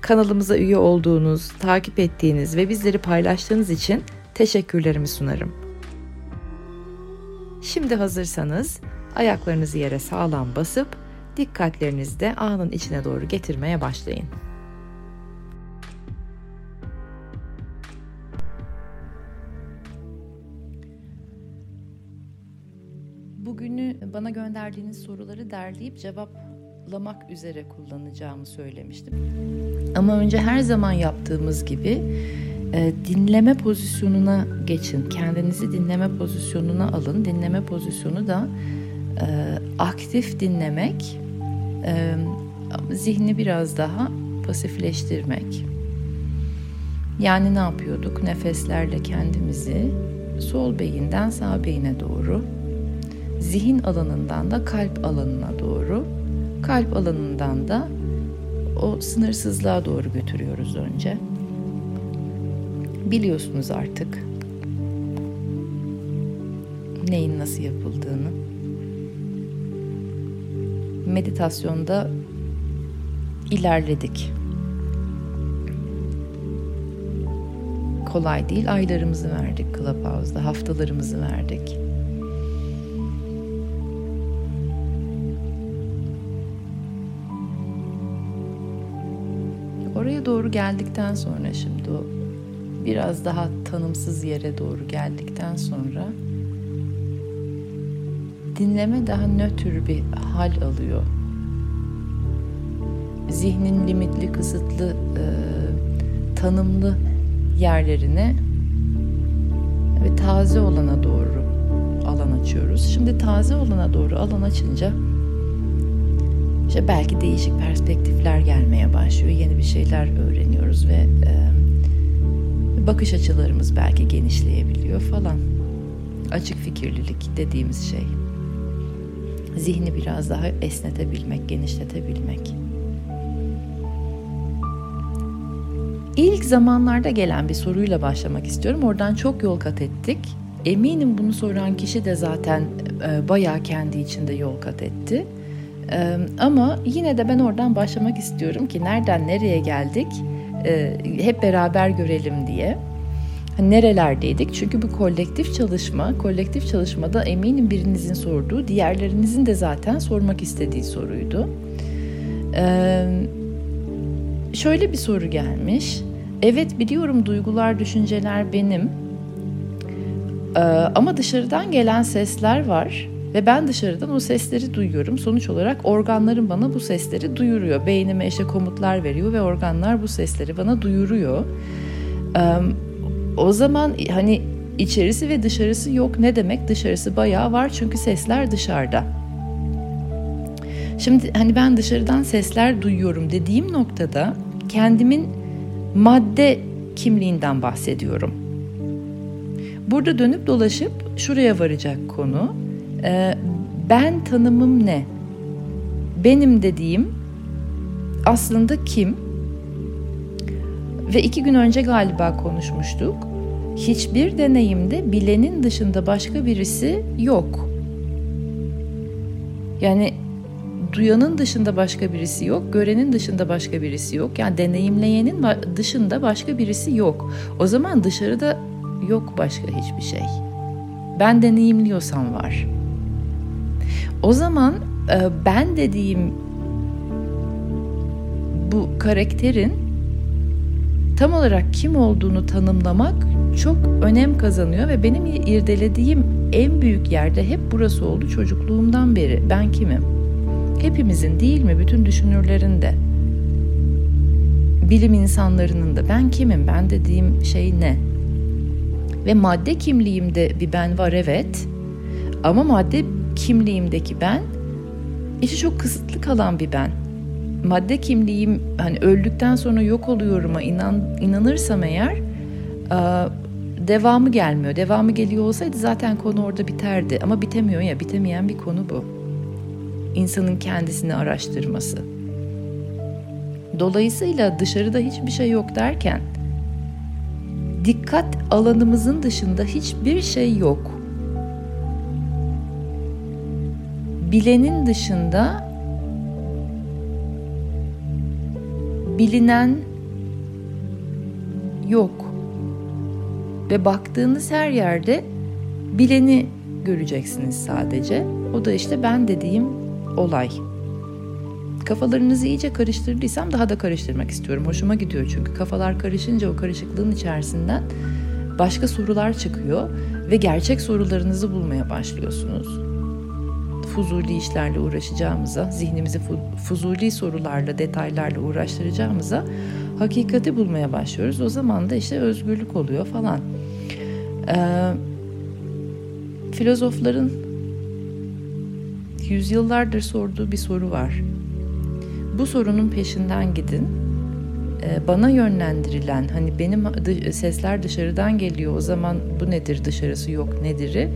Kanalımıza üye olduğunuz, takip ettiğiniz ve bizleri paylaştığınız için teşekkürlerimi sunarım. Şimdi hazırsanız ayaklarınızı yere sağlam basıp dikkatlerinizi de anın içine doğru getirmeye başlayın. Bugünü bana gönderdiğiniz soruları derleyip cevap cevaplamak üzere kullanacağımı söylemiştim. Ama önce her zaman yaptığımız gibi e, dinleme pozisyonuna geçin. Kendinizi dinleme pozisyonuna alın. Dinleme pozisyonu da e, aktif dinlemek, e, zihni biraz daha pasifleştirmek. Yani ne yapıyorduk? Nefeslerle kendimizi sol beyinden sağ beyine doğru, zihin alanından da kalp alanına doğru Kalp alanından da o sınırsızlığa doğru götürüyoruz önce. Biliyorsunuz artık neyin nasıl yapıldığını. Meditasyonda ilerledik. Kolay değil. Aylarımızı verdik Clubhouse'da, haftalarımızı verdik. Doğru geldikten sonra şimdi o biraz daha tanımsız yere doğru geldikten sonra dinleme daha nötr bir hal alıyor. Zihnin limitli, kısıtlı, e, tanımlı yerlerine ve taze olana doğru alan açıyoruz. Şimdi taze olana doğru alan açınca işte belki değişik perspektifler gelmeye başlıyor. Yeni bir şeyler öğreniyoruz ve e, bakış açılarımız belki genişleyebiliyor falan. Açık fikirlilik dediğimiz şey. Zihni biraz daha esnetebilmek, genişletebilmek. İlk zamanlarda gelen bir soruyla başlamak istiyorum. Oradan çok yol kat ettik. Eminim bunu soran kişi de zaten e, bayağı kendi içinde yol kat etti. Ee, ama yine de ben oradan başlamak istiyorum ki nereden nereye geldik e, hep beraber görelim diye. Hani nerelerdeydik? Çünkü bu kolektif çalışma, kolektif çalışmada eminim birinizin sorduğu, diğerlerinizin de zaten sormak istediği soruydu. Ee, şöyle bir soru gelmiş. Evet biliyorum duygular, düşünceler benim. Ee, ama dışarıdan gelen sesler var ve ben dışarıdan o sesleri duyuyorum. Sonuç olarak organlarım bana bu sesleri duyuruyor. Beynime işte komutlar veriyor ve organlar bu sesleri bana duyuruyor. o zaman hani içerisi ve dışarısı yok ne demek? Dışarısı bayağı var çünkü sesler dışarıda. Şimdi hani ben dışarıdan sesler duyuyorum dediğim noktada kendimin madde kimliğinden bahsediyorum. Burada dönüp dolaşıp şuraya varacak konu e, ben tanımım ne? Benim dediğim aslında kim? Ve iki gün önce galiba konuşmuştuk. Hiçbir deneyimde bilenin dışında başka birisi yok. Yani duyanın dışında başka birisi yok, görenin dışında başka birisi yok. Yani deneyimleyenin dışında başka birisi yok. O zaman dışarıda yok başka hiçbir şey. Ben deneyimliyorsam var. O zaman e, ben dediğim bu karakterin tam olarak kim olduğunu tanımlamak çok önem kazanıyor ve benim irdelediğim en büyük yerde hep burası oldu çocukluğumdan beri. Ben kimim? Hepimizin değil mi? Bütün düşünürlerin de. Bilim insanlarının da ben kimim? Ben dediğim şey ne? Ve madde kimliğimde bir ben var evet. Ama madde kimliğimdeki ben içi çok kısıtlı kalan bir ben. madde kimliğim hani öldükten sonra yok oluyorum'a inan, inanırsam eğer e, devamı gelmiyor. Devamı geliyor olsaydı zaten konu orada biterdi. Ama bitemiyor ya bitemeyen bir konu bu. İnsanın kendisini araştırması. Dolayısıyla dışarıda hiçbir şey yok derken dikkat alanımızın dışında hiçbir şey yok. Bilenin dışında bilinen yok. Ve baktığınız her yerde bileni göreceksiniz sadece. O da işte ben dediğim olay. Kafalarınızı iyice karıştırdıysam daha da karıştırmak istiyorum. Hoşuma gidiyor çünkü kafalar karışınca o karışıklığın içerisinden başka sorular çıkıyor ve gerçek sorularınızı bulmaya başlıyorsunuz. Fuzuli işlerle uğraşacağımıza, zihnimizi fuzuli sorularla, detaylarla uğraştıracağımıza hakikati bulmaya başlıyoruz. O zaman da işte özgürlük oluyor falan. Ee, filozofların yüzyıllardır sorduğu bir soru var. Bu sorunun peşinden gidin. Ee, bana yönlendirilen hani benim sesler dışarıdan geliyor o zaman bu nedir dışarısı yok nedir'i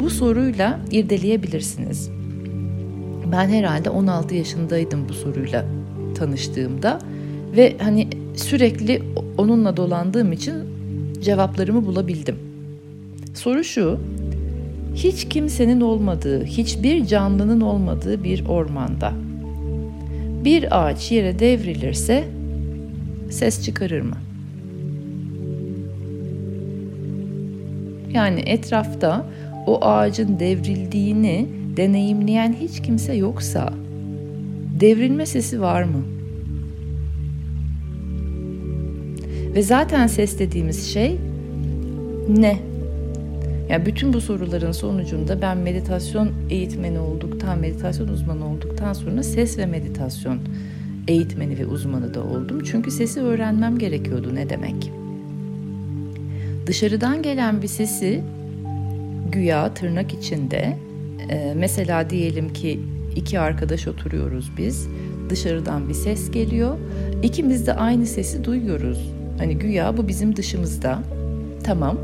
bu soruyla irdeleyebilirsiniz. Ben herhalde 16 yaşındaydım bu soruyla tanıştığımda ve hani sürekli onunla dolandığım için cevaplarımı bulabildim. Soru şu, hiç kimsenin olmadığı, hiçbir canlının olmadığı bir ormanda bir ağaç yere devrilirse ses çıkarır mı? Yani etrafta o ağacın devrildiğini deneyimleyen hiç kimse yoksa devrilme sesi var mı? Ve zaten ses dediğimiz şey ne? Yani bütün bu soruların sonucunda ben meditasyon eğitmeni olduktan, meditasyon uzmanı olduktan sonra ses ve meditasyon eğitmeni ve uzmanı da oldum. Çünkü sesi öğrenmem gerekiyordu ne demek. Dışarıdan gelen bir sesi güya tırnak içinde e, mesela diyelim ki iki arkadaş oturuyoruz biz. Dışarıdan bir ses geliyor. İkimiz de aynı sesi duyuyoruz. Hani güya bu bizim dışımızda. Tamam.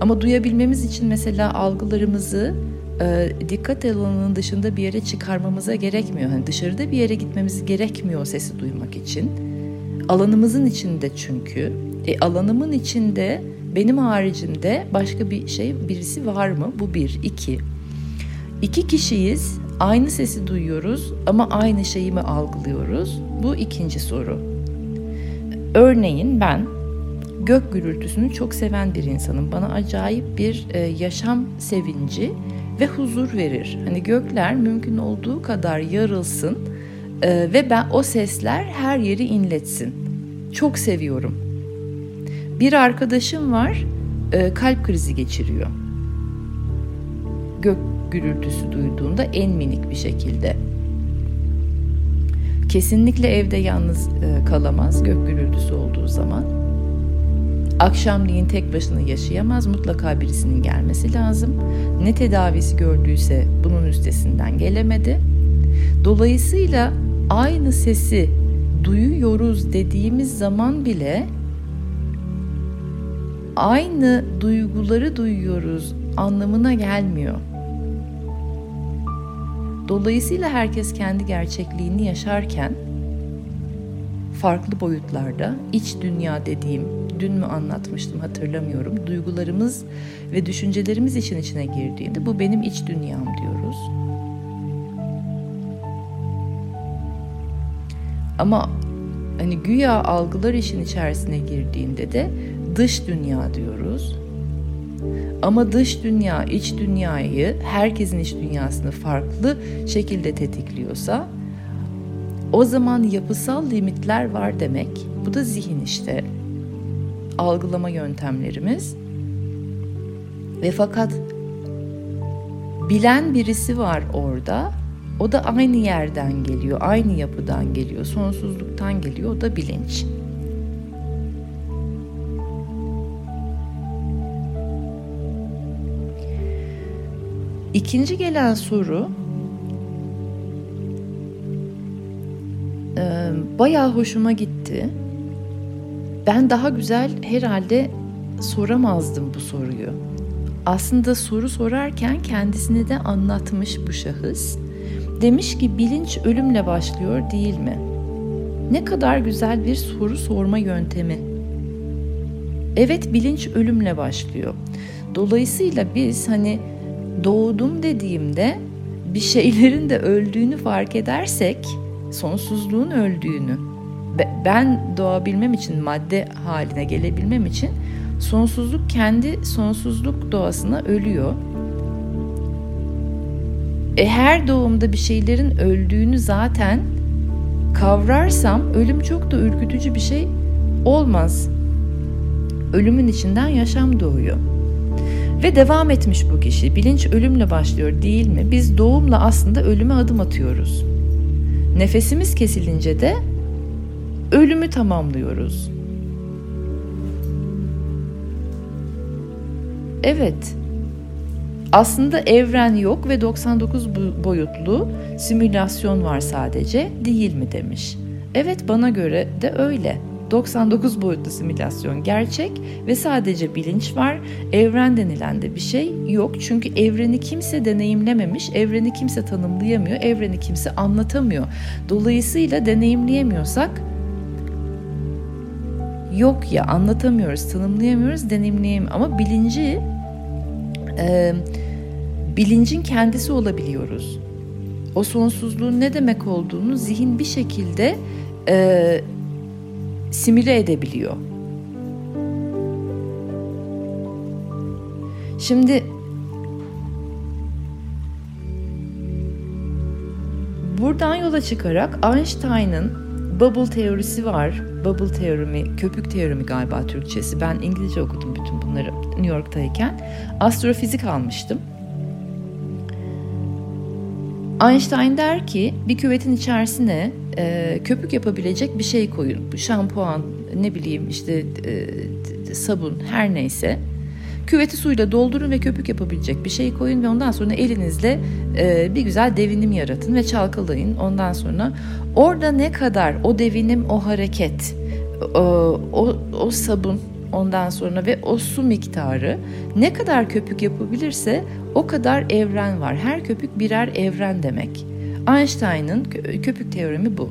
Ama duyabilmemiz için mesela algılarımızı e, dikkat alanının dışında bir yere çıkarmamıza gerekmiyor. Hani dışarıda bir yere gitmemiz gerekmiyor sesi duymak için. Alanımızın içinde çünkü. E, alanımın içinde benim haricimde başka bir şey birisi var mı? Bu bir. iki. İki kişiyiz. Aynı sesi duyuyoruz ama aynı şeyi mi algılıyoruz? Bu ikinci soru. Örneğin ben gök gürültüsünü çok seven bir insanım. Bana acayip bir e, yaşam sevinci ve huzur verir. Hani gökler mümkün olduğu kadar yarılsın e, ve ben o sesler her yeri inletsin. Çok seviyorum. Bir arkadaşım var e, kalp krizi geçiriyor. Gök gürültüsü duyduğunda en minik bir şekilde. Kesinlikle evde yalnız e, kalamaz gök gürültüsü olduğu zaman. Akşamleyin tek başına yaşayamaz. Mutlaka birisinin gelmesi lazım. Ne tedavisi gördüyse bunun üstesinden gelemedi. Dolayısıyla aynı sesi duyuyoruz dediğimiz zaman bile aynı duyguları duyuyoruz anlamına gelmiyor. Dolayısıyla herkes kendi gerçekliğini yaşarken farklı boyutlarda iç dünya dediğim dün mü anlatmıştım hatırlamıyorum. Duygularımız ve düşüncelerimiz için içine girdiğinde bu benim iç dünyam diyoruz. Ama hani güya algılar işin içerisine girdiğinde de dış dünya diyoruz. Ama dış dünya iç dünyayı herkesin iç dünyasını farklı şekilde tetikliyorsa o zaman yapısal limitler var demek. Bu da zihin işte. Algılama yöntemlerimiz. Ve fakat bilen birisi var orada. O da aynı yerden geliyor, aynı yapıdan geliyor, sonsuzluktan geliyor. O da bilinç. İkinci gelen soru bayağı hoşuma gitti. Ben daha güzel herhalde soramazdım bu soruyu. Aslında soru sorarken kendisini de anlatmış bu şahıs. Demiş ki bilinç ölümle başlıyor değil mi? Ne kadar güzel bir soru sorma yöntemi. Evet bilinç ölümle başlıyor. Dolayısıyla biz hani doğdum dediğimde bir şeylerin de öldüğünü fark edersek sonsuzluğun öldüğünü ben doğabilmem için madde haline gelebilmem için sonsuzluk kendi sonsuzluk doğasına ölüyor. E her doğumda bir şeylerin öldüğünü zaten kavrarsam ölüm çok da ürkütücü bir şey olmaz. Ölümün içinden yaşam doğuyor. Ve devam etmiş bu kişi. Bilinç ölümle başlıyor değil mi? Biz doğumla aslında ölüme adım atıyoruz. Nefesimiz kesilince de ölümü tamamlıyoruz. Evet. Aslında evren yok ve 99 boyutlu simülasyon var sadece değil mi demiş. Evet bana göre de öyle. 99 boyutlu simülasyon gerçek ve sadece bilinç var. Evren denilen de bir şey yok. Çünkü evreni kimse deneyimlememiş, evreni kimse tanımlayamıyor, evreni kimse anlatamıyor. Dolayısıyla deneyimleyemiyorsak yok ya anlatamıyoruz, tanımlayamıyoruz, deneyimleyemiyoruz. Ama bilinci e, bilincin kendisi olabiliyoruz. O sonsuzluğun ne demek olduğunu zihin bir şekilde e, simüle edebiliyor. Şimdi buradan yola çıkarak Einstein'ın bubble teorisi var. Bubble teoremi, köpük teoremi galiba Türkçesi. Ben İngilizce okudum bütün bunları New York'tayken. Astrofizik almıştım. Einstein der ki bir küvetin içerisine e, köpük yapabilecek bir şey koyun. Şampuan, ne bileyim işte e, sabun her neyse. Küveti suyla doldurun ve köpük yapabilecek bir şey koyun ve ondan sonra elinizle e, bir güzel devinim yaratın ve çalkalayın. Ondan sonra orada ne kadar o devinim, o hareket, o, o, o sabun ondan sonra ve o su miktarı ne kadar köpük yapabilirse o kadar evren var. Her köpük birer evren demek. Einstein'ın köpük teoremi bu.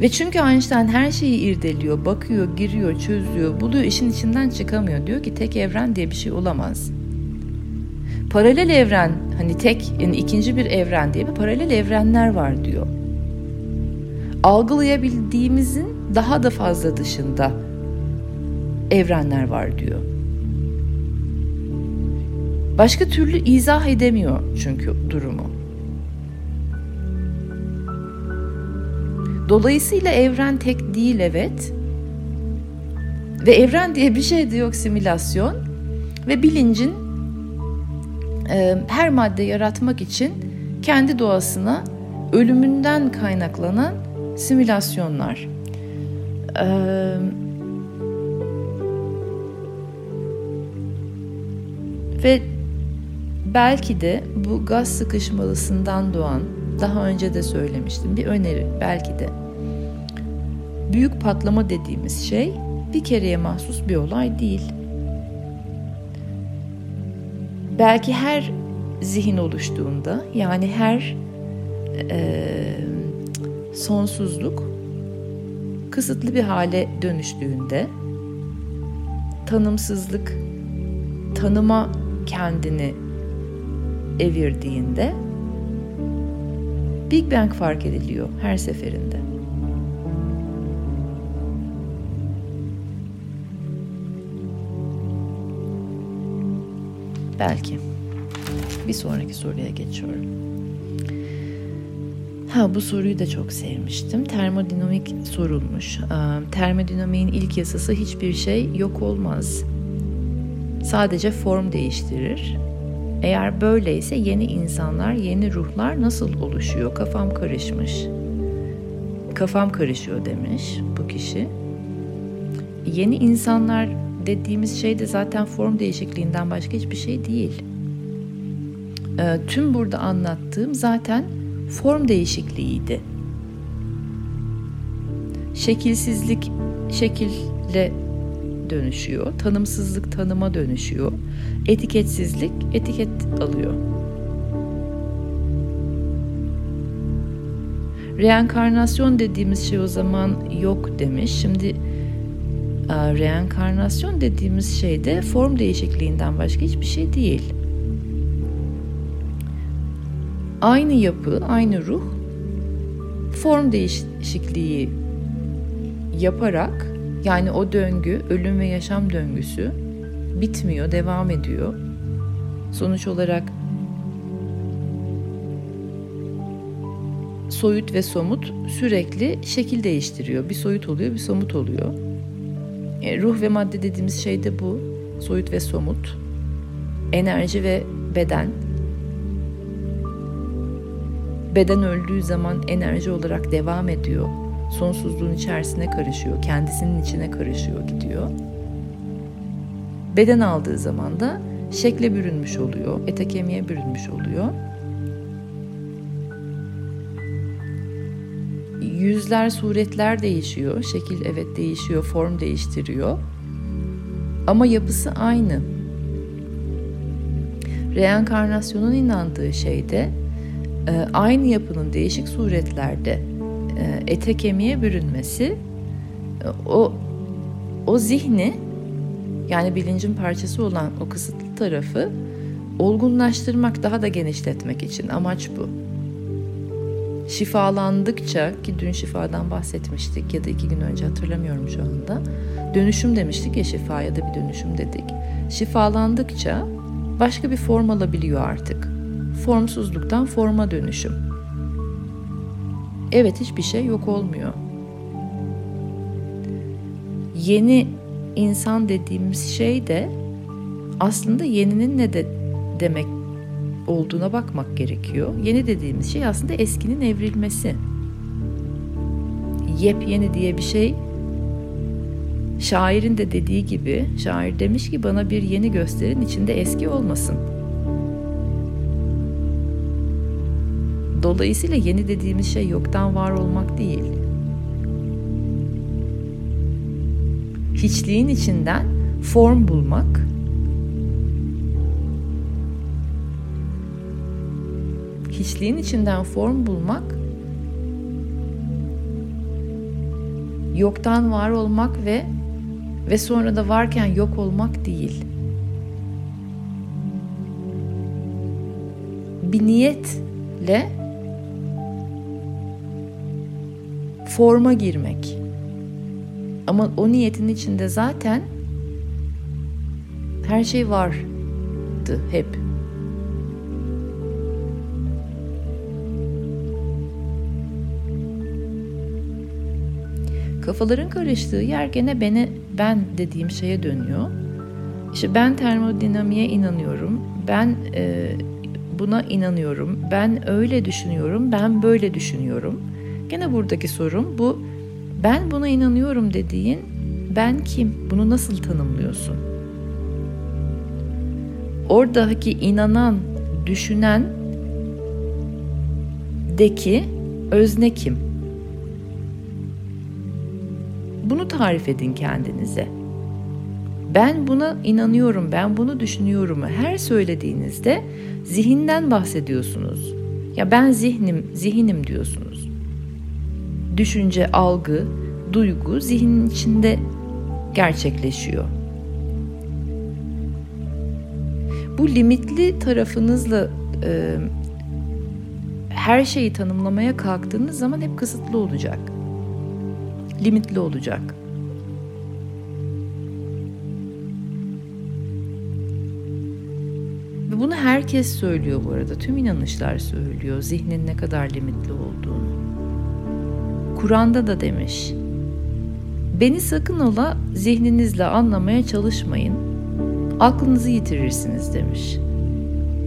Ve çünkü Einstein her şeyi irdeliyor, bakıyor, giriyor, çözüyor, buluyor, işin içinden çıkamıyor. Diyor ki tek evren diye bir şey olamaz. Paralel evren, hani tek, yani ikinci bir evren diye bir paralel evrenler var diyor. Algılayabildiğimizin daha da fazla dışında evrenler var diyor. Başka türlü izah edemiyor çünkü durumu. Dolayısıyla evren tek değil evet. Ve evren diye bir şey de yok simülasyon. Ve bilincin e, her madde yaratmak için kendi doğasına ölümünden kaynaklanan simülasyonlar. Eee ve belki de bu gaz sıkışmalısından doğan daha önce de söylemiştim bir öneri belki de büyük patlama dediğimiz şey bir kereye mahsus bir olay değil. Belki her zihin oluştuğunda yani her e, sonsuzluk kısıtlı bir hale dönüştüğünde tanımsızlık tanıma kendini evirdiğinde Big Bang fark ediliyor her seferinde. Belki. Bir sonraki soruya geçiyorum. Ha bu soruyu da çok sevmiştim. Termodinamik sorulmuş. Termodinamiğin ilk yasası hiçbir şey yok olmaz. Sadece form değiştirir. Eğer böyleyse yeni insanlar, yeni ruhlar nasıl oluşuyor? Kafam karışmış. Kafam karışıyor demiş bu kişi. Yeni insanlar dediğimiz şey de zaten form değişikliğinden başka hiçbir şey değil. E, tüm burada anlattığım zaten form değişikliğiydi. Şekilsizlik şekille dönüşüyor, tanımsızlık tanıma dönüşüyor, etiketsizlik etiket alıyor. Reenkarnasyon dediğimiz şey o zaman yok demiş. Şimdi e, reenkarnasyon dediğimiz şey de form değişikliğinden başka hiçbir şey değil. Aynı yapı, aynı ruh form değişikliği yaparak yani o döngü, ölüm ve yaşam döngüsü bitmiyor, devam ediyor. Sonuç olarak soyut ve somut sürekli şekil değiştiriyor. Bir soyut oluyor, bir somut oluyor. E, ruh ve madde dediğimiz şey de bu. Soyut ve somut. Enerji ve beden. Beden öldüğü zaman enerji olarak devam ediyor. Sonsuzluğun içerisine karışıyor. Kendisinin içine karışıyor gidiyor. Beden aldığı zaman da şekle bürünmüş oluyor. Ete kemiğe bürünmüş oluyor. yüzler, suretler değişiyor. Şekil evet değişiyor, form değiştiriyor. Ama yapısı aynı. Reenkarnasyonun inandığı şey de e, aynı yapının değişik suretlerde e, ete kemiğe bürünmesi e, o o zihni yani bilincin parçası olan o kısıtlı tarafı olgunlaştırmak, daha da genişletmek için amaç bu şifalandıkça ki dün şifadan bahsetmiştik ya da iki gün önce hatırlamıyorum şu anda. Dönüşüm demiştik ya şifa ya da bir dönüşüm dedik. Şifalandıkça başka bir form alabiliyor artık. Formsuzluktan forma dönüşüm. Evet hiçbir şey yok olmuyor. Yeni insan dediğimiz şey de aslında yeninin ne de demek olduğuna bakmak gerekiyor. Yeni dediğimiz şey aslında eskinin evrilmesi. Yepyeni diye bir şey şairin de dediği gibi şair demiş ki bana bir yeni gösterin içinde eski olmasın. Dolayısıyla yeni dediğimiz şey yoktan var olmak değil. Hiçliğin içinden form bulmak hiçliğin içinden form bulmak yoktan var olmak ve ve sonra da varken yok olmak değil. Bir niyetle forma girmek. Ama o niyetin içinde zaten her şey vardı hep. Kafaların karıştığı yer gene beni ben dediğim şeye dönüyor. İşte ben termodinamiğe inanıyorum. Ben e, buna inanıyorum. Ben öyle düşünüyorum. Ben böyle düşünüyorum. Gene buradaki sorum bu. Ben buna inanıyorum dediğin ben kim? Bunu nasıl tanımlıyorsun? Oradaki inanan, düşünen deki özne kim? Bunu tarif edin kendinize. Ben buna inanıyorum, ben bunu düşünüyorum. Her söylediğinizde zihinden bahsediyorsunuz. Ya ben zihnim, zihinim diyorsunuz. Düşünce, algı, duygu zihnin içinde gerçekleşiyor. Bu limitli tarafınızla e, her şeyi tanımlamaya kalktığınız zaman hep kısıtlı olacak limitli olacak. Ve bunu herkes söylüyor bu arada. Tüm inanışlar söylüyor zihnin ne kadar limitli olduğunu. Kur'an'da da demiş. Beni sakın ola zihninizle anlamaya çalışmayın. Aklınızı yitirirsiniz demiş.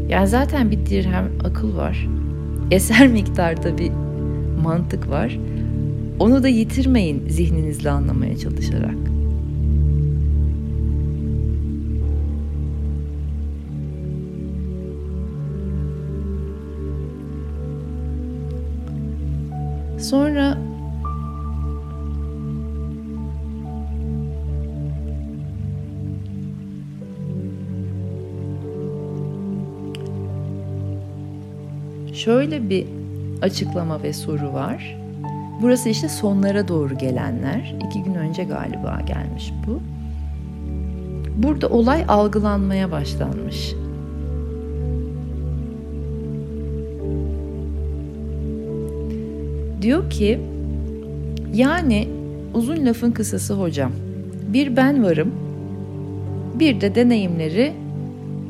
Yani zaten bir dirhem akıl var. Eser miktarda bir mantık var. Onu da yitirmeyin zihninizle anlamaya çalışarak. Sonra şöyle bir açıklama ve soru var. Burası işte sonlara doğru gelenler. İki gün önce galiba gelmiş bu. Burada olay algılanmaya başlanmış. Diyor ki yani uzun lafın kısası hocam. Bir ben varım. Bir de deneyimleri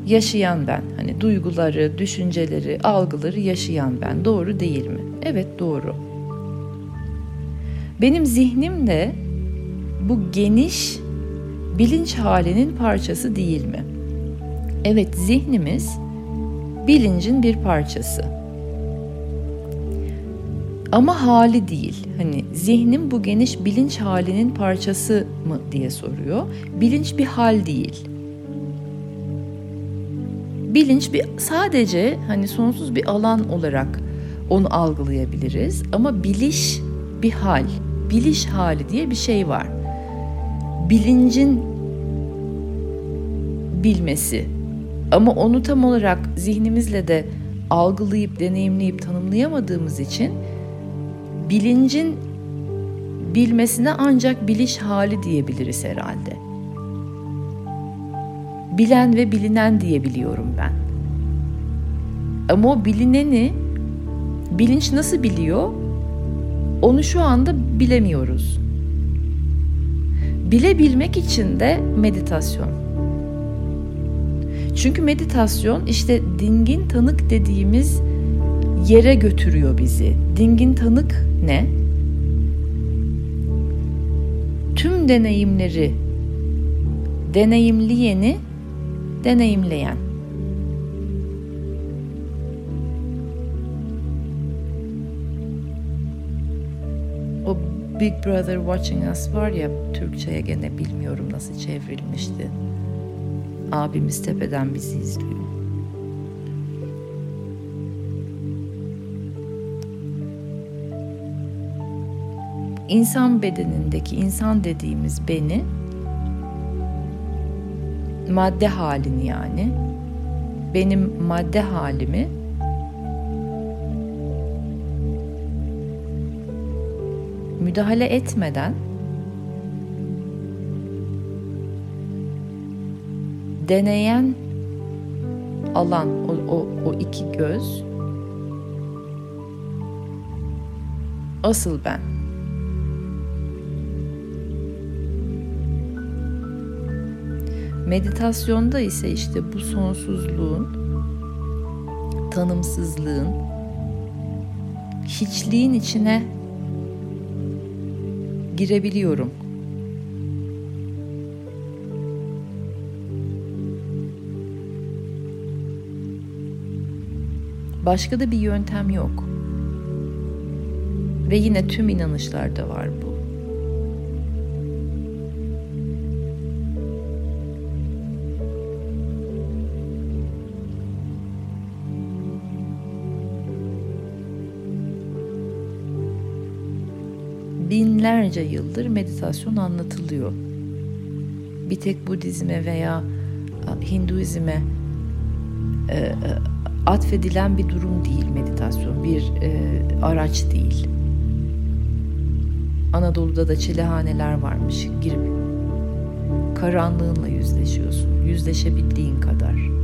yaşayan ben. Hani duyguları, düşünceleri, algıları yaşayan ben. Doğru değil mi? Evet doğru. Benim zihnim de bu geniş bilinç halinin parçası değil mi? Evet zihnimiz bilincin bir parçası. Ama hali değil. Hani zihnim bu geniş bilinç halinin parçası mı diye soruyor. Bilinç bir hal değil. Bilinç bir sadece hani sonsuz bir alan olarak onu algılayabiliriz ama biliş bir hal, biliş hali diye bir şey var. Bilincin bilmesi ama onu tam olarak zihnimizle de algılayıp deneyimleyip tanımlayamadığımız için bilincin bilmesine ancak biliş hali diyebiliriz herhalde. Bilen ve bilinen diyebiliyorum ben. Ama o bilineni bilinç nasıl biliyor? Onu şu anda bilemiyoruz. Bilebilmek için de meditasyon. Çünkü meditasyon işte dingin tanık dediğimiz yere götürüyor bizi. Dingin tanık ne? Tüm deneyimleri deneyimleyeni deneyimleyen. O Big Brother Watching Us var ya Türkçe'ye gene bilmiyorum nasıl çevrilmişti. Abimiz tepeden bizi izliyor. İnsan bedenindeki insan dediğimiz beni madde halini yani benim madde halimi müdahale etmeden deneyen alan o, o, o iki göz asıl ben. Meditasyonda ise işte bu sonsuzluğun, tanımsızlığın, hiçliğin içine girebiliyorum. Başka da bir yöntem yok. Ve yine tüm inanışlarda var bu. Binlerce yıldır meditasyon anlatılıyor. Bir tek Budizme veya Hinduizme e, e, atfedilen bir durum değil meditasyon, bir e, araç değil. Anadolu'da da çilehaneler varmış. Girip karanlığınla yüzleşiyorsun. Yüzleşebildiğin kadar.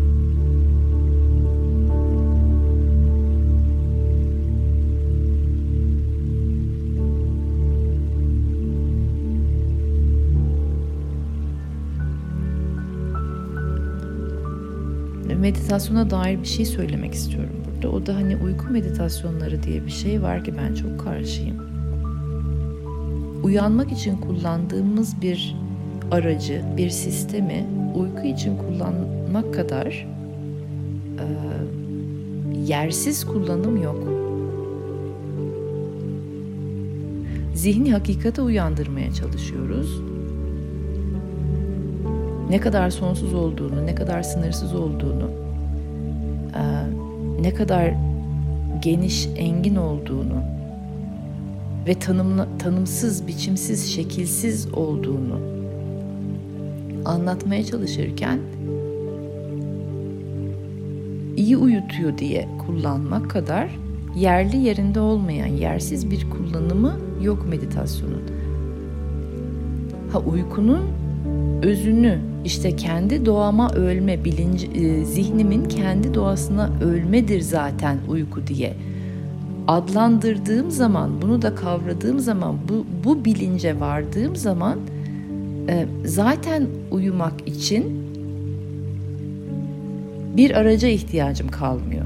Meditasyona dair bir şey söylemek istiyorum burada. O da hani uyku meditasyonları diye bir şey var ki ben çok karşıyım. Uyanmak için kullandığımız bir aracı, bir sistemi uyku için kullanmak kadar e, yersiz kullanım yok. Zihni hakikate uyandırmaya çalışıyoruz ne kadar sonsuz olduğunu, ne kadar sınırsız olduğunu, ne kadar geniş, engin olduğunu ve tanımla, tanımsız, biçimsiz, şekilsiz olduğunu anlatmaya çalışırken iyi uyutuyor diye kullanmak kadar yerli yerinde olmayan yersiz bir kullanımı yok meditasyonun. Ha uykunun özünü işte kendi doğama ölme bilinci e, zihnimin kendi doğasına ölmedir zaten uyku diye adlandırdığım zaman bunu da kavradığım zaman bu bu bilince vardığım zaman e, zaten uyumak için bir araca ihtiyacım kalmıyor.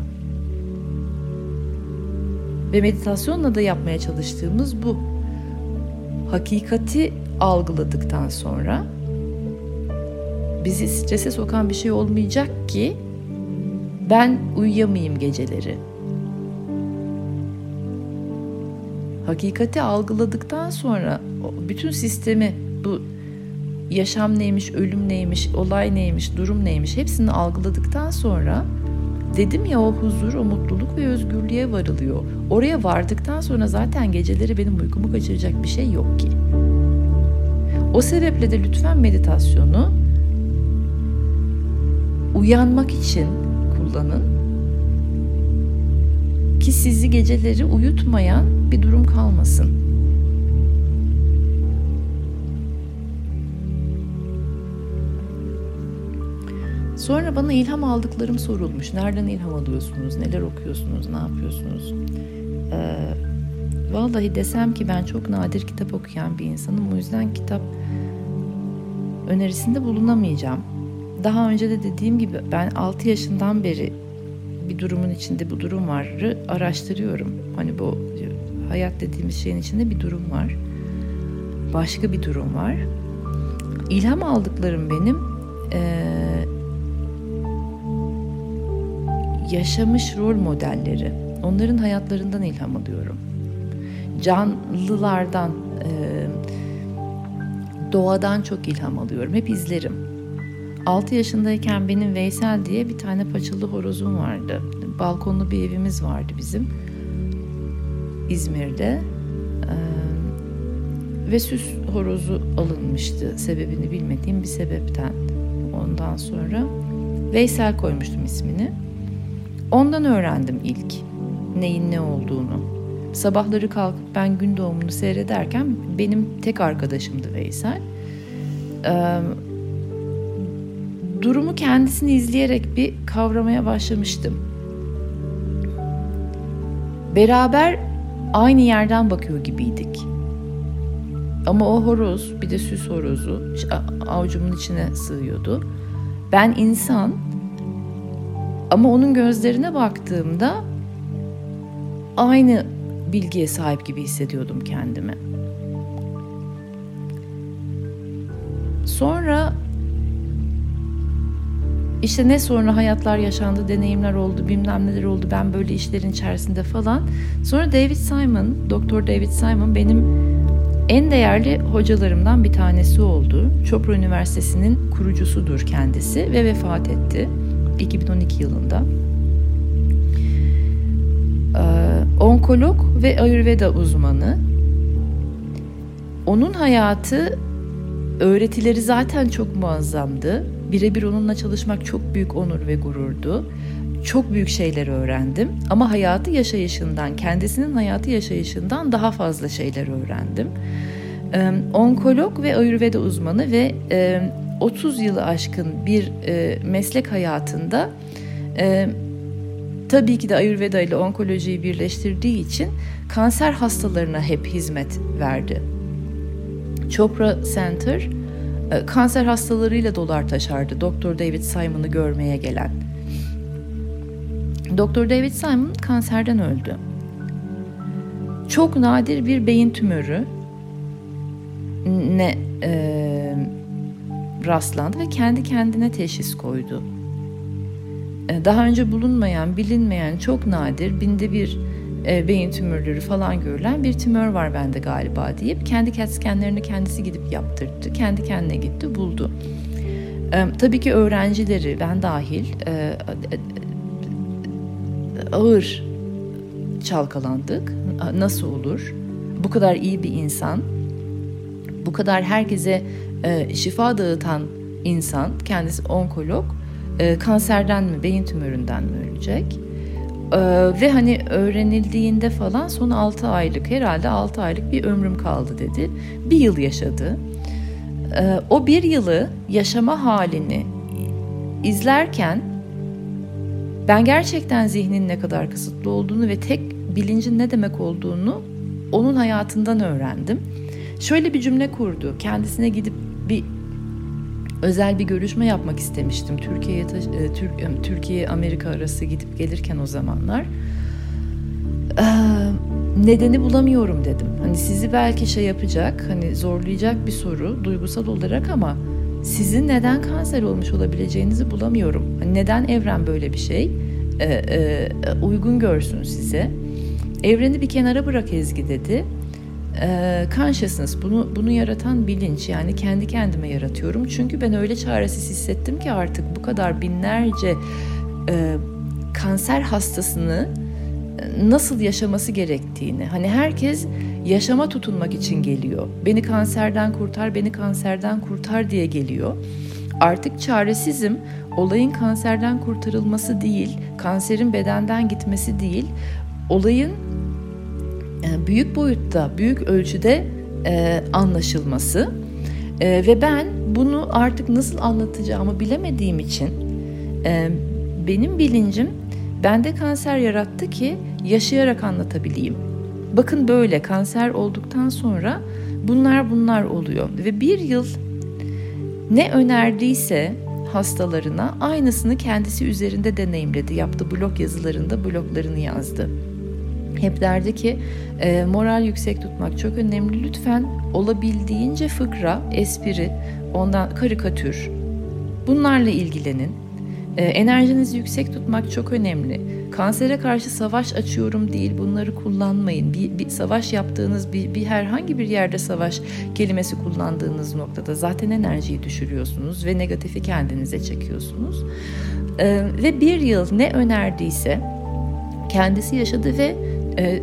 Ve meditasyonla da yapmaya çalıştığımız bu. Hakikati algıladıktan sonra bizi strese sokan bir şey olmayacak ki ben uyuyamayayım geceleri. Hakikati algıladıktan sonra bütün sistemi bu yaşam neymiş, ölüm neymiş, olay neymiş, durum neymiş hepsini algıladıktan sonra dedim ya o huzur, o mutluluk ve özgürlüğe varılıyor. Oraya vardıktan sonra zaten geceleri benim uykumu kaçıracak bir şey yok ki. O sebeple de lütfen meditasyonu uyanmak için kullanın ki sizi geceleri uyutmayan bir durum kalmasın. Sonra bana ilham aldıklarım sorulmuş. Nereden ilham alıyorsunuz? Neler okuyorsunuz? Ne yapıyorsunuz? Ee, vallahi desem ki ben çok nadir kitap okuyan bir insanım. O yüzden kitap önerisinde bulunamayacağım. Daha önce de dediğim gibi ben 6 yaşından beri bir durumun içinde bu durum varı araştırıyorum. Hani bu hayat dediğimiz şeyin içinde bir durum var. Başka bir durum var. İlham aldıklarım benim e, yaşamış rol modelleri. Onların hayatlarından ilham alıyorum. Canlılardan, e, doğadan çok ilham alıyorum. Hep izlerim. 6 yaşındayken benim Veysel diye bir tane paçalı horozum vardı. Balkonlu bir evimiz vardı bizim. İzmir'de. Ee, ve süs horozu alınmıştı sebebini bilmediğim bir sebepten. Ondan sonra Veysel koymuştum ismini. Ondan öğrendim ilk neyin ne olduğunu. Sabahları kalkıp ben gün doğumunu seyrederken benim tek arkadaşımdı Veysel. Ee, durumu kendisini izleyerek bir kavramaya başlamıştım. Beraber aynı yerden bakıyor gibiydik. Ama o horoz bir de süs horozu avucumun içine sığıyordu. Ben insan ama onun gözlerine baktığımda aynı bilgiye sahip gibi hissediyordum kendimi. Sonra işte ne sonra hayatlar yaşandı, deneyimler oldu, bilmem neler oldu. Ben böyle işlerin içerisinde falan. Sonra David Simon, Doktor David Simon benim en değerli hocalarımdan bir tanesi oldu. Chopra Üniversitesi'nin kurucusudur kendisi ve vefat etti 2012 yılında. Ee, onkolog ve Ayurveda uzmanı. Onun hayatı öğretileri zaten çok muazzamdı Birebir onunla çalışmak çok büyük onur ve gururdu. Çok büyük şeyler öğrendim ama hayatı yaşayışından, kendisinin hayatı yaşayışından daha fazla şeyler öğrendim. Onkolog ve Ayurveda uzmanı ve e, 30 yılı aşkın bir meslek hayatında tabii ki de Ayurveda ile onkolojiyi birleştirdiği için kanser hastalarına hep hizmet verdi. Chopra Center kanser hastalarıyla dolar taşardı Doktor David Simon'ı görmeye gelen. Doktor David Simon kanserden öldü. Çok nadir bir beyin tümörü ne e, rastlandı ve kendi kendine teşhis koydu. E, daha önce bulunmayan, bilinmeyen, çok nadir, binde bir e, beyin tümörleri falan görülen bir tümör var bende galiba deyip kendi CAT scanlerini kendisi gidip yaptırdı. Kendi kendine gitti buldu. E, tabii ki öğrencileri ben dahil e, ağır çalkalandık. Nasıl olur? bu kadar iyi bir insan, bu kadar herkese e, şifa dağıtan insan, kendisi onkolog, e, kanserden mi, beyin tümöründen mi ölecek? E, ve hani öğrenildiğinde falan son 6 aylık, herhalde 6 aylık bir ömrüm kaldı dedi. Bir yıl yaşadı. E, o bir yılı yaşama halini izlerken ben gerçekten zihnin ne kadar kısıtlı olduğunu ve tek bilincin ne demek olduğunu onun hayatından öğrendim. Şöyle bir cümle kurdu. Kendisine gidip bir özel bir görüşme yapmak istemiştim. Türkiye'ye e, e, Türkiye Amerika arası gidip gelirken o zamanlar. Nedeni bulamıyorum dedim. Hani sizi belki şey yapacak, hani zorlayacak bir soru duygusal olarak ama sizin neden kanser olmuş olabileceğinizi bulamıyorum. Hani neden evren böyle bir şey uygun görsün size? Evreni bir kenara bırak Ezgi dedi. E, consciousness bunu bunu yaratan bilinç yani kendi kendime yaratıyorum. Çünkü ben öyle çaresiz hissettim ki artık bu kadar binlerce e, kanser hastasını e, nasıl yaşaması gerektiğini. Hani herkes yaşama tutunmak için geliyor. Beni kanserden kurtar, beni kanserden kurtar diye geliyor. Artık çaresizim. Olayın kanserden kurtarılması değil, kanserin bedenden gitmesi değil. Olayın büyük boyutta, büyük ölçüde e, anlaşılması e, ve ben bunu artık nasıl anlatacağımı bilemediğim için e, benim bilincim bende kanser yarattı ki yaşayarak anlatabileyim. Bakın böyle kanser olduktan sonra bunlar bunlar oluyor ve bir yıl ne önerdiyse hastalarına aynısını kendisi üzerinde deneyimledi. Yaptı blog yazılarında bloglarını yazdı. Hep derdi ki e, moral yüksek tutmak çok önemli. Lütfen olabildiğince fıkra, espri, ondan karikatür bunlarla ilgilenin. E, enerjinizi yüksek tutmak çok önemli. Kansere karşı savaş açıyorum değil bunları kullanmayın. Bir, bir savaş yaptığınız bir, bir herhangi bir yerde savaş kelimesi kullandığınız noktada zaten enerjiyi düşürüyorsunuz ve negatifi kendinize çekiyorsunuz. E, ve bir yıl ne önerdiyse kendisi yaşadı ve e,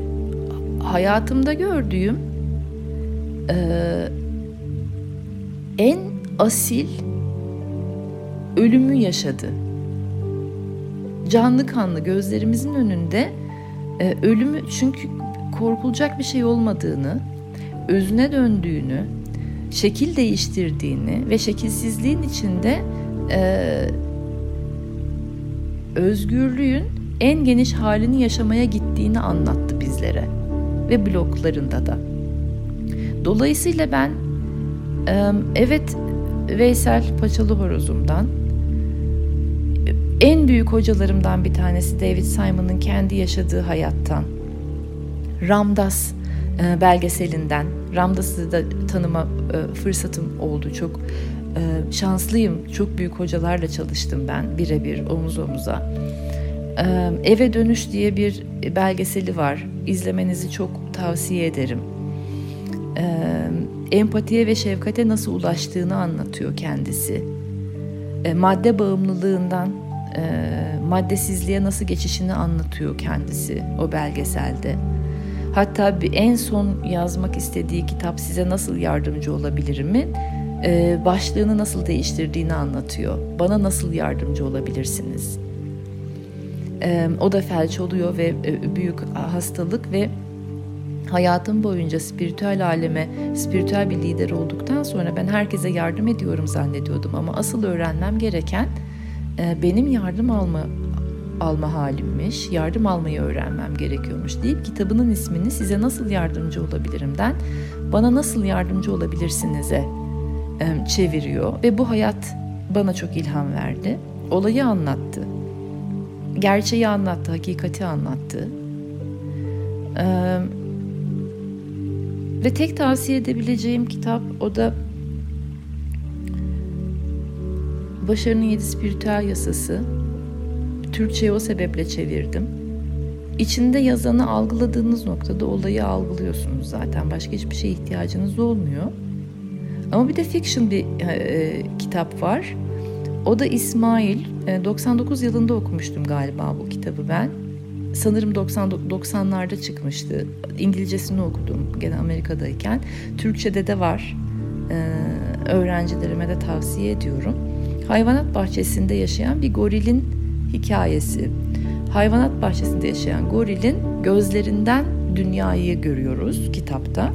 hayatımda gördüğüm e, en asil ölümü yaşadı. Canlı kanlı gözlerimizin önünde e, ölümü çünkü korkulacak bir şey olmadığını, özüne döndüğünü, şekil değiştirdiğini ve şekilsizliğin içinde e, özgürlüğün en geniş halini yaşamaya gittiğini anlattı bizlere ve bloklarında da. Dolayısıyla ben evet Veysel Paçalı Horozum'dan en büyük hocalarımdan bir tanesi David Simon'ın kendi yaşadığı hayattan Ramdas belgeselinden Ramdas'ı da tanıma fırsatım oldu. Çok şanslıyım. Çok büyük hocalarla çalıştım ben birebir omuz omuza. Eve Dönüş diye bir belgeseli var. İzlemenizi çok tavsiye ederim. Empatiye ve şefkate nasıl ulaştığını anlatıyor kendisi. Madde bağımlılığından maddesizliğe nasıl geçişini anlatıyor kendisi o belgeselde. Hatta bir en son yazmak istediği kitap size nasıl yardımcı olabilirim'i başlığını nasıl değiştirdiğini anlatıyor. Bana nasıl yardımcı olabilirsiniz? O da felç oluyor ve e, büyük hastalık ve hayatım boyunca spiritüel aleme, spiritüel bir lider olduktan sonra ben herkese yardım ediyorum zannediyordum ama asıl öğrenmem gereken e, benim yardım alma alma halimmiş, yardım almayı öğrenmem gerekiyormuş deyip kitabının ismini size nasıl yardımcı olabilirimden bana nasıl yardımcı olabilirsiniz'e çeviriyor ve bu hayat bana çok ilham verdi. Olayı anlattı gerçeği anlattı, hakikati anlattı. Ee, ve tek tavsiye edebileceğim kitap o da Başarının Yedi Spiritüel Yasası. Türkçe'ye o sebeple çevirdim. İçinde yazanı algıladığınız noktada olayı algılıyorsunuz zaten. Başka hiçbir şeye ihtiyacınız olmuyor. Ama bir de fiction bir e, kitap var. O da İsmail. 99 e, yılında okumuştum galiba bu kitabı ben. sanırım 90 90'larda çıkmıştı. İngilizcesini okudum gene Amerika'dayken. Türkçe'de de var. Ee, öğrencilerime de tavsiye ediyorum. Hayvanat bahçesinde yaşayan bir gorilin hikayesi. Hayvanat bahçesinde yaşayan gorilin gözlerinden dünyayı görüyoruz kitapta.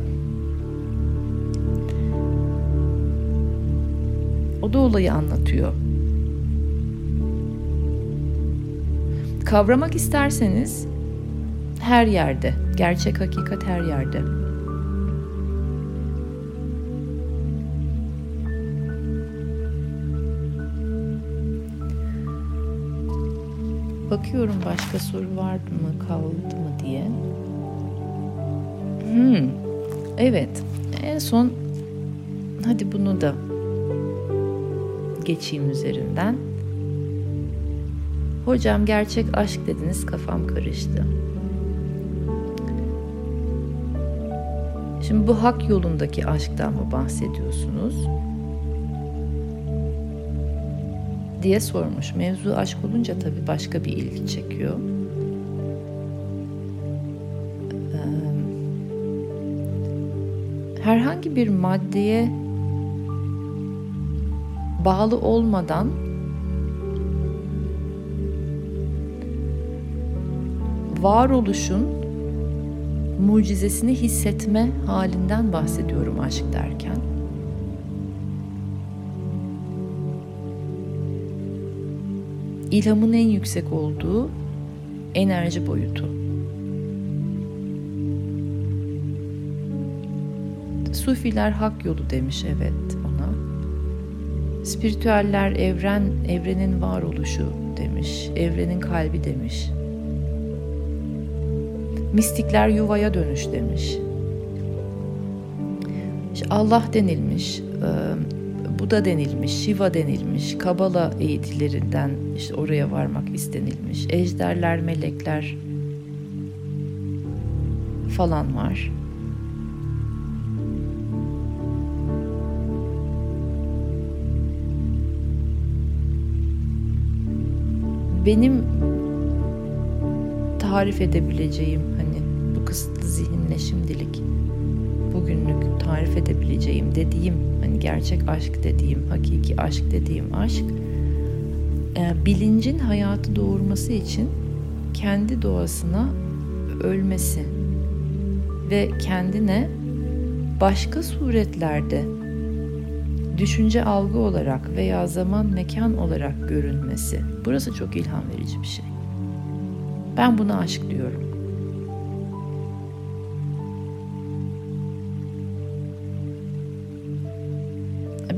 O da olayı anlatıyor. Kavramak isterseniz her yerde, gerçek hakikat her yerde. Bakıyorum başka soru var mı, kaldı mı diye. Hmm, evet. En son hadi bunu da geçeyim üzerinden. Hocam gerçek aşk dediniz kafam karıştı. Şimdi bu hak yolundaki aşktan mı bahsediyorsunuz? diye sormuş. Mevzu aşk olunca tabii başka bir ilgi çekiyor. Herhangi bir maddeye bağlı olmadan varoluşun mucizesini hissetme halinden bahsediyorum aşk derken. İlhamın en yüksek olduğu enerji boyutu. Sufiler hak yolu demiş evet ona. Spiritüeller evren, evrenin varoluşu demiş, evrenin kalbi demiş. Mistikler yuvaya dönüş demiş. Allah denilmiş, Buda denilmiş, Shiva denilmiş, Kabala eğitilerinden işte oraya varmak istenilmiş. Ejderler, melekler falan var. Benim tarif edebileceğim hani bu kısıtlı zihinle şimdilik bugünlük tarif edebileceğim dediğim hani gerçek aşk dediğim hakiki aşk dediğim aşk e, bilincin hayatı doğurması için kendi doğasına ölmesi ve kendine başka suretlerde düşünce algı olarak veya zaman mekan olarak görünmesi. Burası çok ilham verici bir şey. Ben buna aşk diyorum.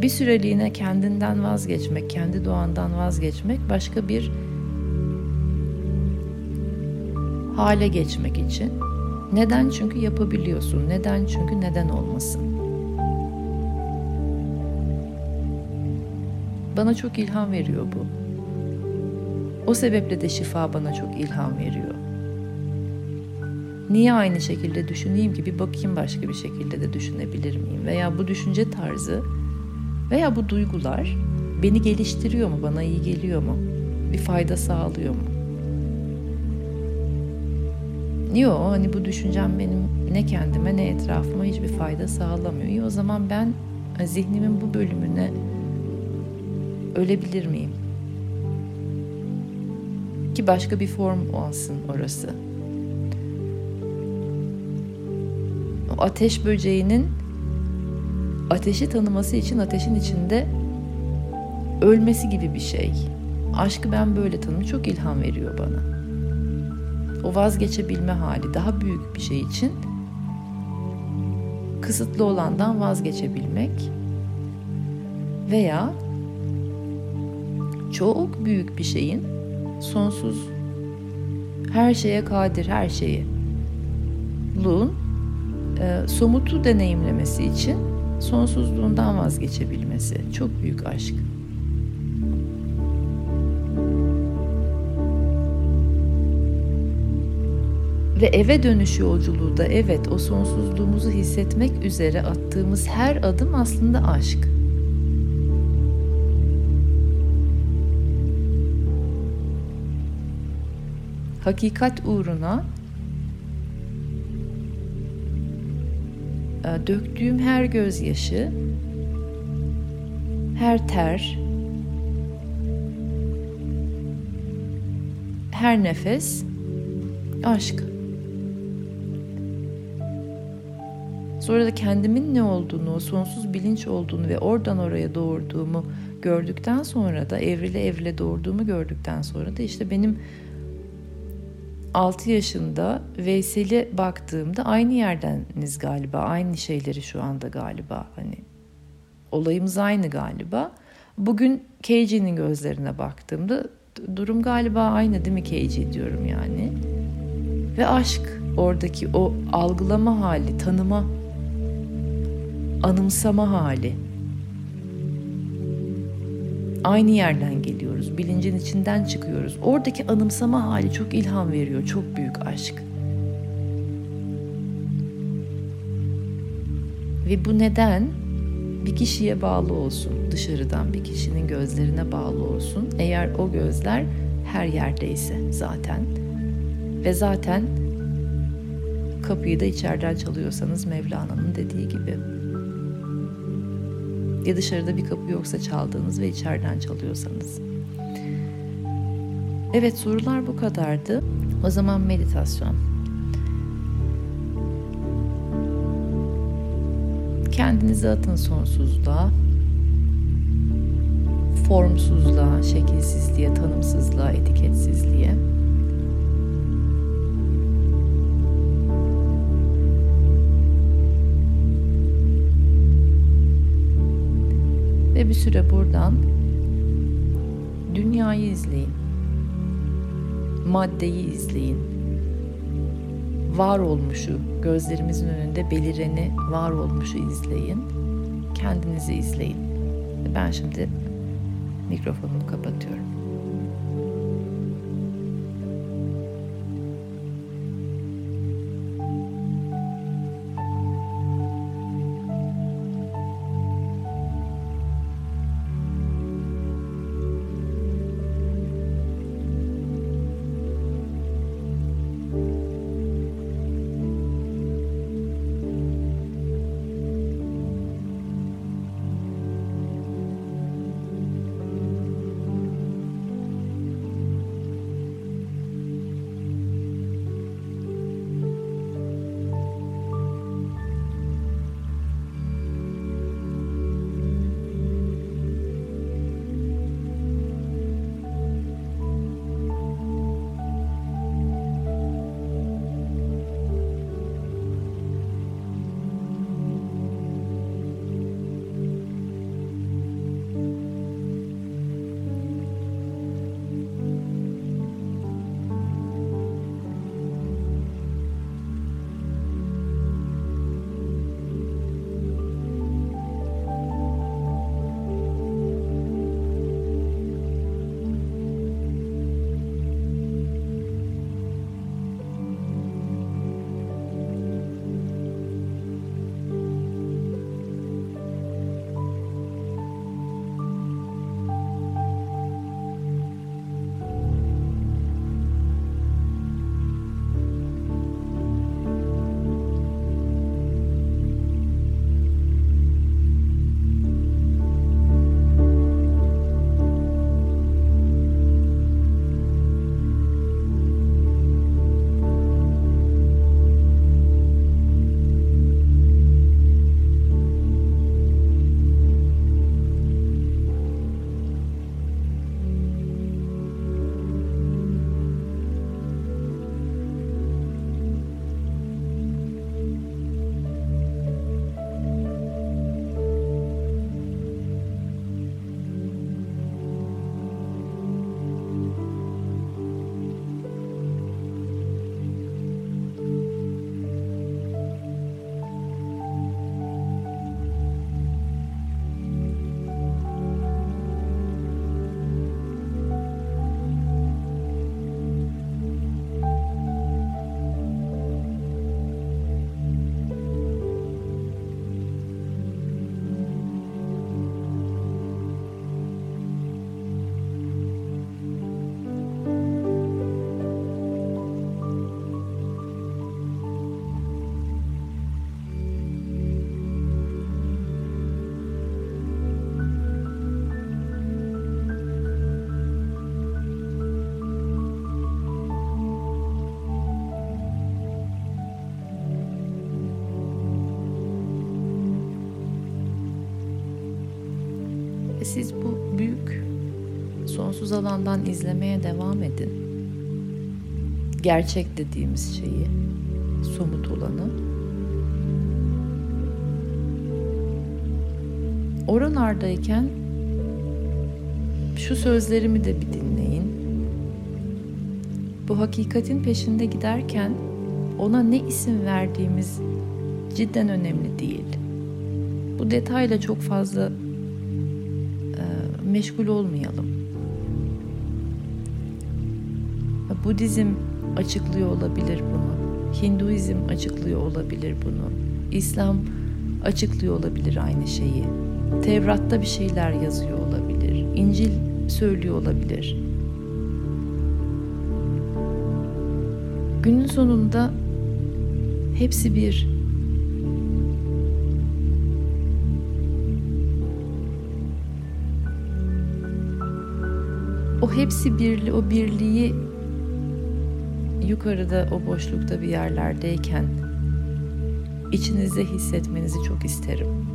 Bir süreliğine kendinden vazgeçmek, kendi doğandan vazgeçmek başka bir hale geçmek için. Neden? Çünkü yapabiliyorsun. Neden? Çünkü neden olmasın. Bana çok ilham veriyor bu. O sebeple de şifa bana çok ilham veriyor. Niye aynı şekilde düşüneyim ki bir bakayım başka bir şekilde de düşünebilir miyim? Veya bu düşünce tarzı veya bu duygular beni geliştiriyor mu, bana iyi geliyor mu? Bir fayda sağlıyor mu? Yok hani bu düşüncem benim ne kendime ne etrafıma hiçbir fayda sağlamıyor. İyi o zaman ben zihnimin bu bölümüne ölebilir miyim? Ki başka bir form olsun orası. O ateş böceğinin ateşi tanıması için ateşin içinde ölmesi gibi bir şey. Aşkı ben böyle tanım çok ilham veriyor bana. O vazgeçebilme hali daha büyük bir şey için kısıtlı olandan vazgeçebilmek veya çok büyük bir şeyin sonsuz her şeye kadir her şeyi luğun e, somutu deneyimlemesi için sonsuzluğundan vazgeçebilmesi çok büyük aşk. Ve eve dönüş yolculuğu da evet o sonsuzluğumuzu hissetmek üzere attığımız her adım aslında aşk. Hakikat uğruna e, döktüğüm her gözyaşı, her ter, her nefes aşk. Sonra da kendimin ne olduğunu, sonsuz bilinç olduğunu ve oradan oraya doğurduğumu gördükten sonra da evrile evrile doğurduğumu gördükten sonra da işte benim 6 yaşında Veysel'e baktığımda aynı yerdeniz galiba. Aynı şeyleri şu anda galiba. Hani olayımız aynı galiba. Bugün KJ'nin gözlerine baktığımda durum galiba aynı değil mi KJ diyorum yani. Ve aşk oradaki o algılama hali, tanıma, anımsama hali. Aynı yerden geliyoruz. Bilincin içinden çıkıyoruz. Oradaki anımsama hali çok ilham veriyor. Çok büyük aşk. Ve bu neden bir kişiye bağlı olsun. Dışarıdan bir kişinin gözlerine bağlı olsun. Eğer o gözler her yerdeyse zaten. Ve zaten kapıyı da içeriden çalıyorsanız Mevlana'nın dediği gibi ya dışarıda bir kapı yoksa çaldığınız ve içeriden çalıyorsanız. Evet sorular bu kadardı. O zaman meditasyon. Kendinizi atın sonsuzluğa. Formsuzluğa, şekilsizliğe, tanımsızlığa, etiketsizliğe. Ve bir süre buradan dünyayı izleyin. Maddeyi izleyin. Var olmuşu, gözlerimizin önünde belireni var olmuşu izleyin. Kendinizi izleyin. Ben şimdi mikrofonumu kapatıyorum. Sonsuz alandan izlemeye devam edin. Gerçek dediğimiz şeyi, somut olanı. Oralardayken şu sözlerimi de bir dinleyin. Bu hakikatin peşinde giderken ona ne isim verdiğimiz cidden önemli değil. Bu detayla çok fazla e, meşgul olmayalım. Budizm açıklıyor olabilir bunu. Hinduizm açıklıyor olabilir bunu. İslam açıklıyor olabilir aynı şeyi. Tevrat'ta bir şeyler yazıyor olabilir. İncil söylüyor olabilir. Günün sonunda hepsi bir. O hepsi birli, o birliği yukarıda o boşlukta bir yerlerdeyken içinizde hissetmenizi çok isterim.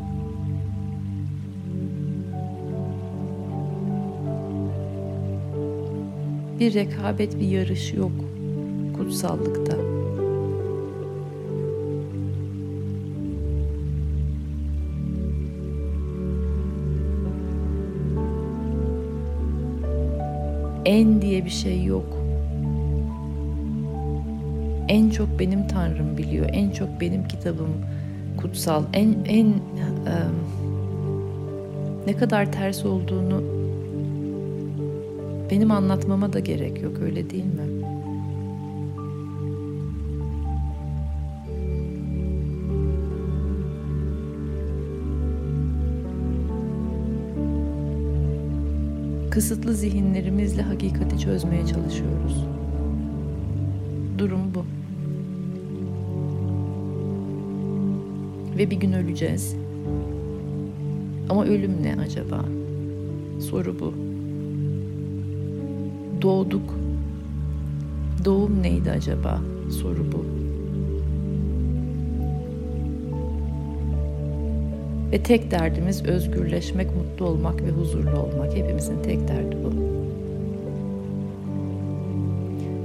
Bir rekabet, bir yarış yok kutsallıkta. En diye bir şey yok. En çok benim Tanrım biliyor. En çok benim kitabım kutsal. En en e, ne kadar ters olduğunu benim anlatmama da gerek yok öyle değil mi? Kısıtlı zihinlerimizle hakikati çözmeye çalışıyoruz. Durum bu. Ve bir gün öleceğiz. Ama ölüm ne acaba? Soru bu. Doğduk. Doğum neydi acaba? Soru bu. Ve tek derdimiz özgürleşmek, mutlu olmak ve huzurlu olmak. Hepimizin tek derdi bu.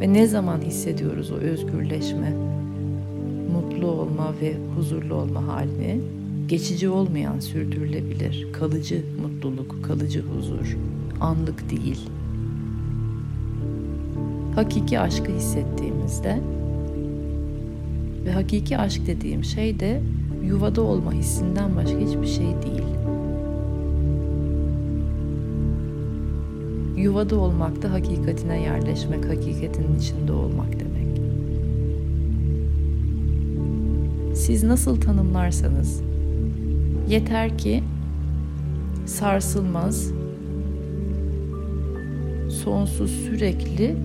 Ve ne zaman hissediyoruz o özgürleşme, mutlu olma ve huzurlu olma halini? Geçici olmayan, sürdürülebilir, kalıcı mutluluk, kalıcı huzur, anlık değil. Hakiki aşkı hissettiğimizde ve hakiki aşk dediğim şey de yuvada olma hissinden başka hiçbir şey değil. Yuvada olmak da hakikatine yerleşmek, hakikatin içinde olmak demek. Siz nasıl tanımlarsanız yeter ki sarsılmaz, sonsuz sürekli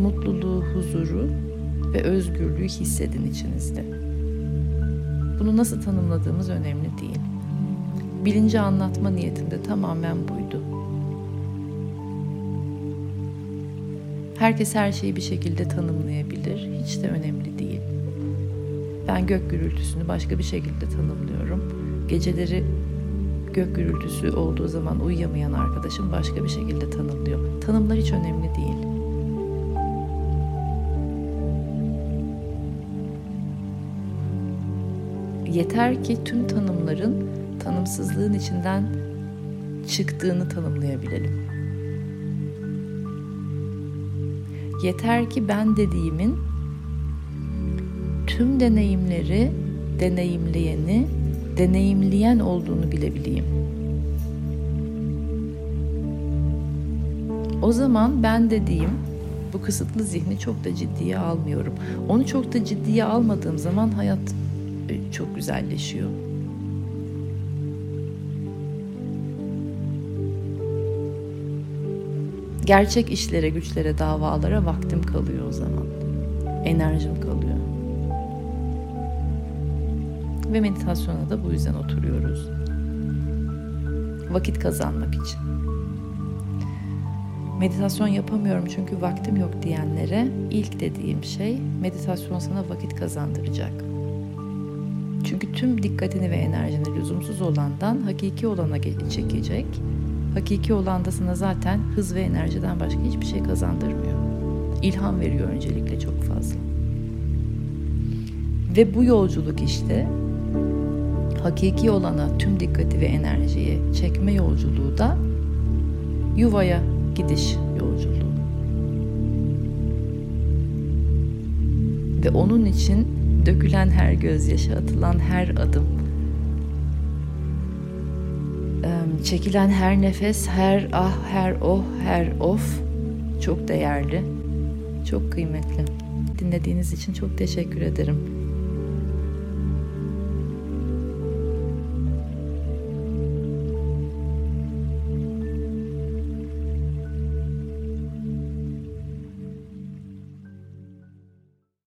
mutluluğu, huzuru ve özgürlüğü hissedin içinizde. Bunu nasıl tanımladığımız önemli değil. Bilinci anlatma niyetinde tamamen buydu. Herkes her şeyi bir şekilde tanımlayabilir. Hiç de önemli değil. Ben gök gürültüsünü başka bir şekilde tanımlıyorum. Geceleri gök gürültüsü olduğu zaman uyuyamayan arkadaşım başka bir şekilde tanımlıyor. Tanımlar hiç önemli değil. Yeter ki tüm tanımların tanımsızlığın içinden çıktığını tanımlayabilelim. Yeter ki ben dediğimin tüm deneyimleri deneyimleyeni, deneyimleyen olduğunu bilebileyim. O zaman ben dediğim bu kısıtlı zihni çok da ciddiye almıyorum. Onu çok da ciddiye almadığım zaman hayat çok güzelleşiyor. Gerçek işlere, güçlere, davalara vaktim kalıyor o zaman. Enerjim kalıyor. Ve meditasyona da bu yüzden oturuyoruz. Vakit kazanmak için. Meditasyon yapamıyorum çünkü vaktim yok diyenlere ilk dediğim şey meditasyon sana vakit kazandıracak. Çünkü tüm dikkatini ve enerjini lüzumsuz olandan hakiki olana çekecek. Hakiki olan da sana zaten hız ve enerjiden başka hiçbir şey kazandırmıyor. İlham veriyor öncelikle çok fazla. Ve bu yolculuk işte hakiki olana tüm dikkati ve enerjiyi çekme yolculuğu da yuvaya gidiş yolculuğu. Ve onun için dökülen her gözyaşı, atılan her adım, çekilen her nefes, her ah, her oh, her of çok değerli, çok kıymetli. Dinlediğiniz için çok teşekkür ederim.